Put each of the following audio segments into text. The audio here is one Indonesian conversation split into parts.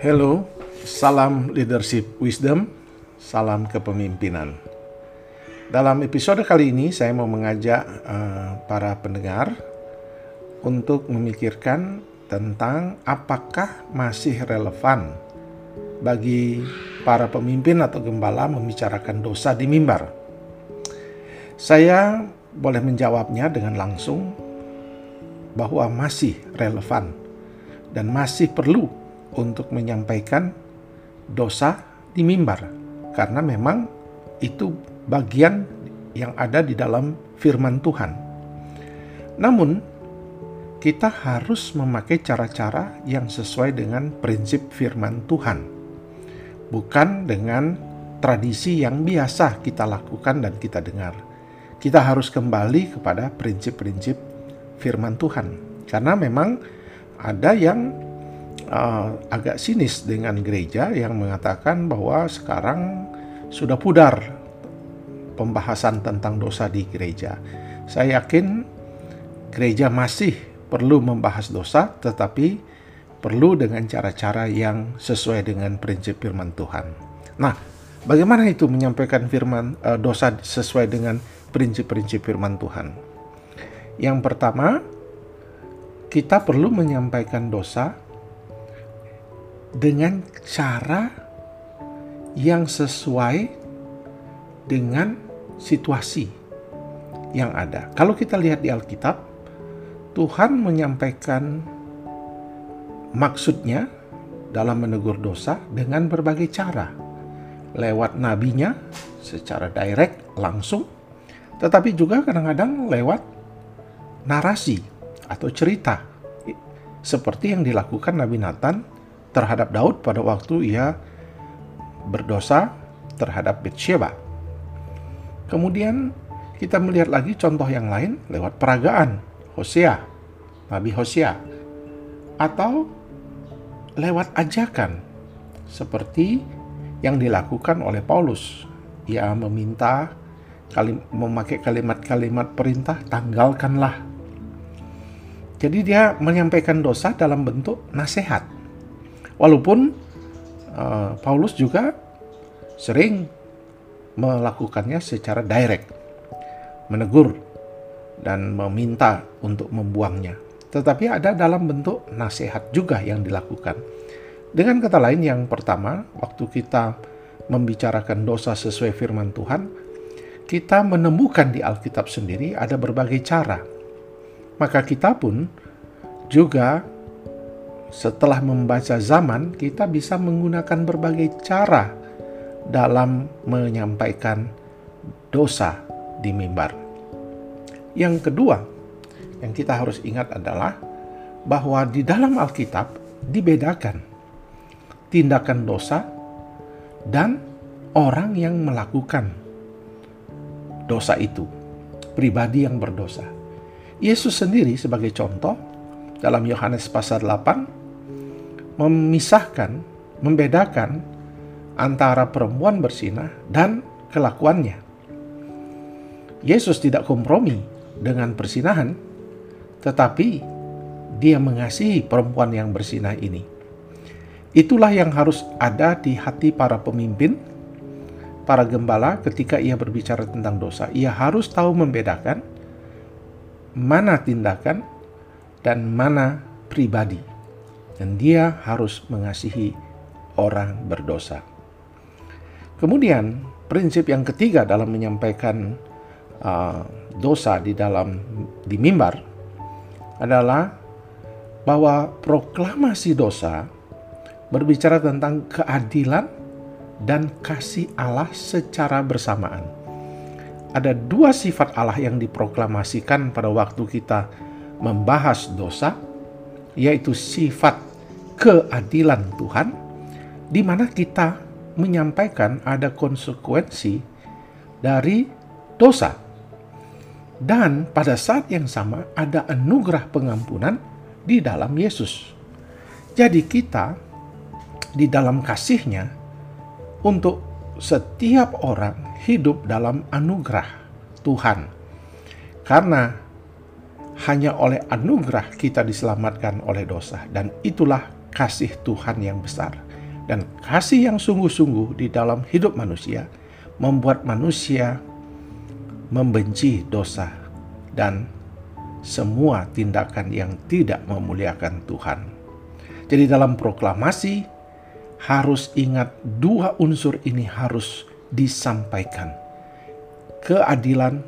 Hello, salam leadership wisdom, salam kepemimpinan. Dalam episode kali ini saya mau mengajak uh, para pendengar untuk memikirkan tentang apakah masih relevan bagi para pemimpin atau gembala membicarakan dosa di mimbar. Saya boleh menjawabnya dengan langsung bahwa masih relevan dan masih perlu untuk menyampaikan dosa di mimbar karena memang itu bagian yang ada di dalam firman Tuhan. Namun kita harus memakai cara-cara yang sesuai dengan prinsip firman Tuhan. Bukan dengan tradisi yang biasa kita lakukan dan kita dengar. Kita harus kembali kepada prinsip-prinsip firman Tuhan. Karena memang ada yang uh, agak sinis dengan gereja yang mengatakan bahwa sekarang sudah pudar pembahasan tentang dosa di gereja. Saya yakin gereja masih perlu membahas dosa, tetapi perlu dengan cara-cara yang sesuai dengan prinsip firman Tuhan. Nah, bagaimana itu menyampaikan firman uh, dosa sesuai dengan prinsip-prinsip firman Tuhan? Yang pertama, kita perlu menyampaikan dosa dengan cara yang sesuai dengan situasi yang ada. Kalau kita lihat di Alkitab, Tuhan menyampaikan maksudnya dalam menegur dosa dengan berbagai cara. Lewat nabinya secara direct, langsung, tetapi juga kadang-kadang lewat narasi atau cerita seperti yang dilakukan Nabi Nathan terhadap Daud pada waktu ia berdosa terhadap Bathsheba. Kemudian kita melihat lagi contoh yang lain lewat peragaan Hosea, Nabi Hosea, atau lewat ajakan seperti yang dilakukan oleh Paulus. Ia meminta kalim, memakai kalimat-kalimat perintah, tanggalkanlah. Jadi dia menyampaikan dosa dalam bentuk nasihat Walaupun uh, Paulus juga sering melakukannya secara direct, menegur dan meminta untuk membuangnya. Tetapi ada dalam bentuk nasihat juga yang dilakukan. Dengan kata lain, yang pertama, waktu kita membicarakan dosa sesuai firman Tuhan, kita menemukan di Alkitab sendiri ada berbagai cara. Maka kita pun juga setelah membaca zaman, kita bisa menggunakan berbagai cara dalam menyampaikan dosa di mimbar. Yang kedua, yang kita harus ingat adalah bahwa di dalam Alkitab dibedakan tindakan dosa dan orang yang melakukan dosa itu, pribadi yang berdosa. Yesus sendiri sebagai contoh dalam Yohanes pasal 8 memisahkan, membedakan antara perempuan bersinah dan kelakuannya. Yesus tidak kompromi dengan persinahan, tetapi dia mengasihi perempuan yang bersinah ini. Itulah yang harus ada di hati para pemimpin, para gembala ketika ia berbicara tentang dosa. Ia harus tahu membedakan mana tindakan dan mana pribadi dan dia harus mengasihi orang berdosa. Kemudian, prinsip yang ketiga dalam menyampaikan uh, dosa di dalam di mimbar adalah bahwa proklamasi dosa berbicara tentang keadilan dan kasih Allah secara bersamaan. Ada dua sifat Allah yang diproklamasikan pada waktu kita membahas dosa, yaitu sifat keadilan Tuhan, di mana kita menyampaikan ada konsekuensi dari dosa. Dan pada saat yang sama ada anugerah pengampunan di dalam Yesus. Jadi kita di dalam kasihnya untuk setiap orang hidup dalam anugerah Tuhan. Karena hanya oleh anugerah kita diselamatkan oleh dosa dan itulah kasih Tuhan yang besar. dan kasih yang sungguh-sungguh di dalam hidup manusia membuat manusia membenci dosa dan semua tindakan yang tidak memuliakan Tuhan. Jadi dalam proklamasi harus ingat dua unsur ini harus disampaikan. Keadilan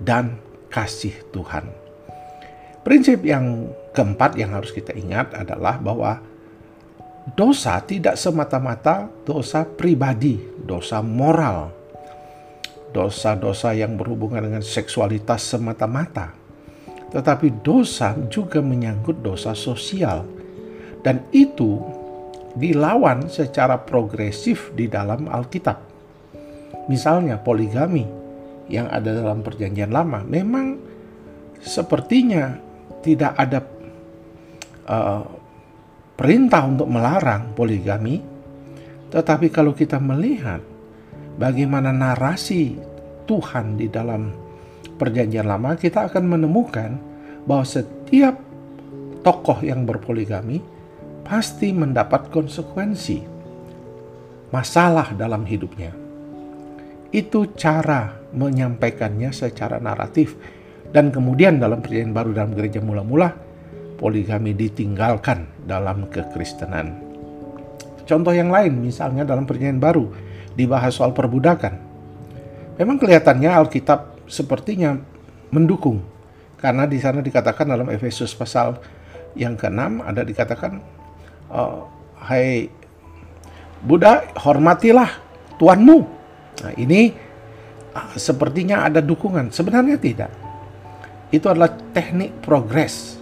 dan kasih Tuhan. Prinsip yang keempat yang harus kita ingat adalah bahwa dosa tidak semata-mata dosa pribadi, dosa moral, dosa-dosa yang berhubungan dengan seksualitas semata-mata, tetapi dosa juga menyangkut dosa sosial, dan itu dilawan secara progresif di dalam Alkitab. Misalnya, poligami yang ada dalam Perjanjian Lama memang sepertinya tidak ada uh, perintah untuk melarang poligami, tetapi kalau kita melihat bagaimana narasi Tuhan di dalam Perjanjian Lama, kita akan menemukan bahwa setiap tokoh yang berpoligami pasti mendapat konsekuensi masalah dalam hidupnya. Itu cara menyampaikannya secara naratif. Dan kemudian dalam perjanjian baru dalam gereja mula-mula, poligami ditinggalkan dalam kekristenan. Contoh yang lain, misalnya dalam perjanjian baru, dibahas soal perbudakan. Memang kelihatannya Alkitab sepertinya mendukung, karena di sana dikatakan dalam Efesus pasal yang ke-6 ada dikatakan, oh, Hai budak, hormatilah tuanmu. Nah ini Ah, sepertinya ada dukungan. Sebenarnya tidak. Itu adalah teknik progres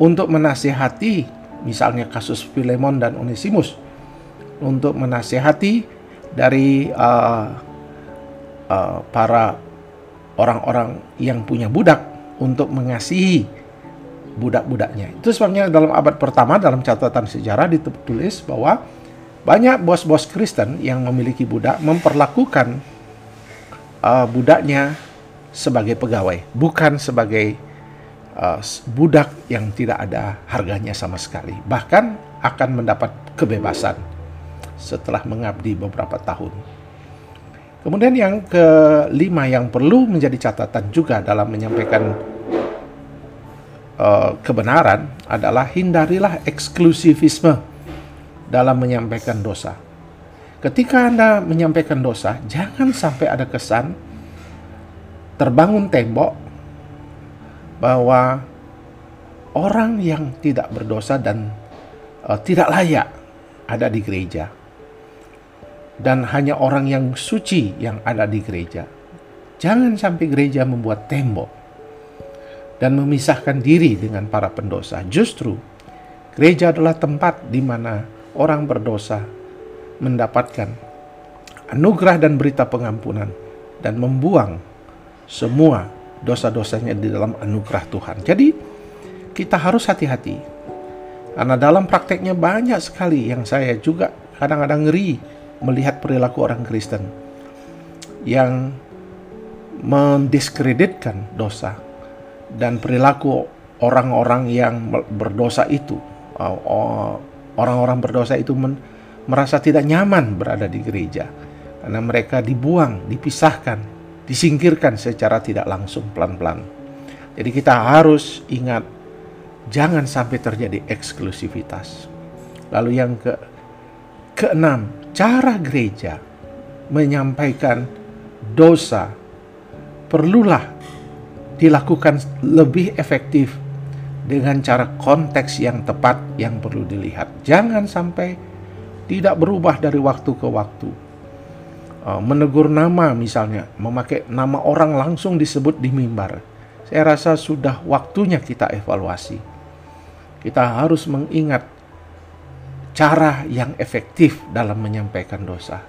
untuk menasihati misalnya kasus Filemon dan Onesimus untuk menasihati dari uh, uh, para orang-orang yang punya budak untuk mengasihi budak-budaknya. Itu sebabnya dalam abad pertama dalam catatan sejarah ditulis bahwa banyak bos-bos Kristen yang memiliki budak memperlakukan uh, budaknya sebagai pegawai, bukan sebagai uh, budak yang tidak ada harganya sama sekali. Bahkan akan mendapat kebebasan setelah mengabdi beberapa tahun. Kemudian yang kelima yang perlu menjadi catatan juga dalam menyampaikan uh, kebenaran adalah hindarilah eksklusivisme dalam menyampaikan dosa. Ketika Anda menyampaikan dosa, jangan sampai ada kesan terbangun tembok bahwa orang yang tidak berdosa dan uh, tidak layak ada di gereja. Dan hanya orang yang suci yang ada di gereja. Jangan sampai gereja membuat tembok dan memisahkan diri dengan para pendosa. Justru gereja adalah tempat di mana orang berdosa mendapatkan anugerah dan berita pengampunan dan membuang semua dosa-dosanya di dalam anugerah Tuhan. Jadi kita harus hati-hati. Karena dalam prakteknya banyak sekali yang saya juga kadang-kadang ngeri melihat perilaku orang Kristen yang mendiskreditkan dosa dan perilaku orang-orang yang berdosa itu orang-orang berdosa itu men merasa tidak nyaman berada di gereja karena mereka dibuang, dipisahkan, disingkirkan secara tidak langsung pelan-pelan. Jadi kita harus ingat jangan sampai terjadi eksklusivitas. Lalu yang ke keenam, cara gereja menyampaikan dosa perlulah dilakukan lebih efektif dengan cara konteks yang tepat yang perlu dilihat. Jangan sampai tidak berubah dari waktu ke waktu. Uh, menegur nama misalnya, memakai nama orang langsung disebut di mimbar. Saya rasa sudah waktunya kita evaluasi. Kita harus mengingat cara yang efektif dalam menyampaikan dosa.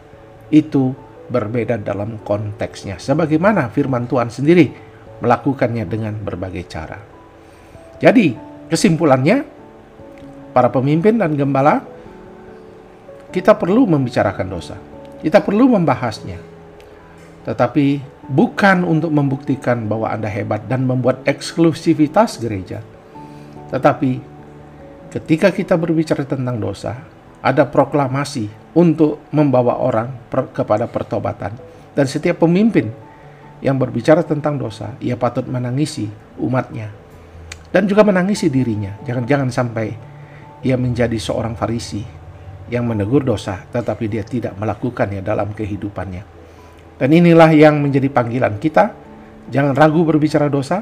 Itu berbeda dalam konteksnya. Sebagaimana firman Tuhan sendiri melakukannya dengan berbagai cara. Jadi, kesimpulannya, para pemimpin dan gembala kita perlu membicarakan dosa. Kita perlu membahasnya. Tetapi bukan untuk membuktikan bahwa Anda hebat dan membuat eksklusivitas gereja. Tetapi ketika kita berbicara tentang dosa, ada proklamasi untuk membawa orang per, kepada pertobatan. Dan setiap pemimpin yang berbicara tentang dosa, ia patut menangisi umatnya dan juga menangisi dirinya. Jangan-jangan sampai ia menjadi seorang Farisi yang menegur dosa, tetapi dia tidak melakukannya dalam kehidupannya. Dan inilah yang menjadi panggilan kita. Jangan ragu berbicara dosa,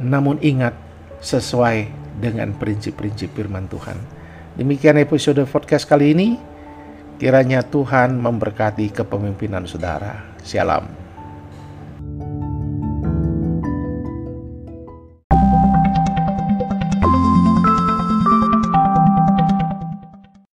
namun ingat sesuai dengan prinsip-prinsip firman Tuhan. Demikian episode podcast kali ini. Kiranya Tuhan memberkati kepemimpinan saudara. Shalom.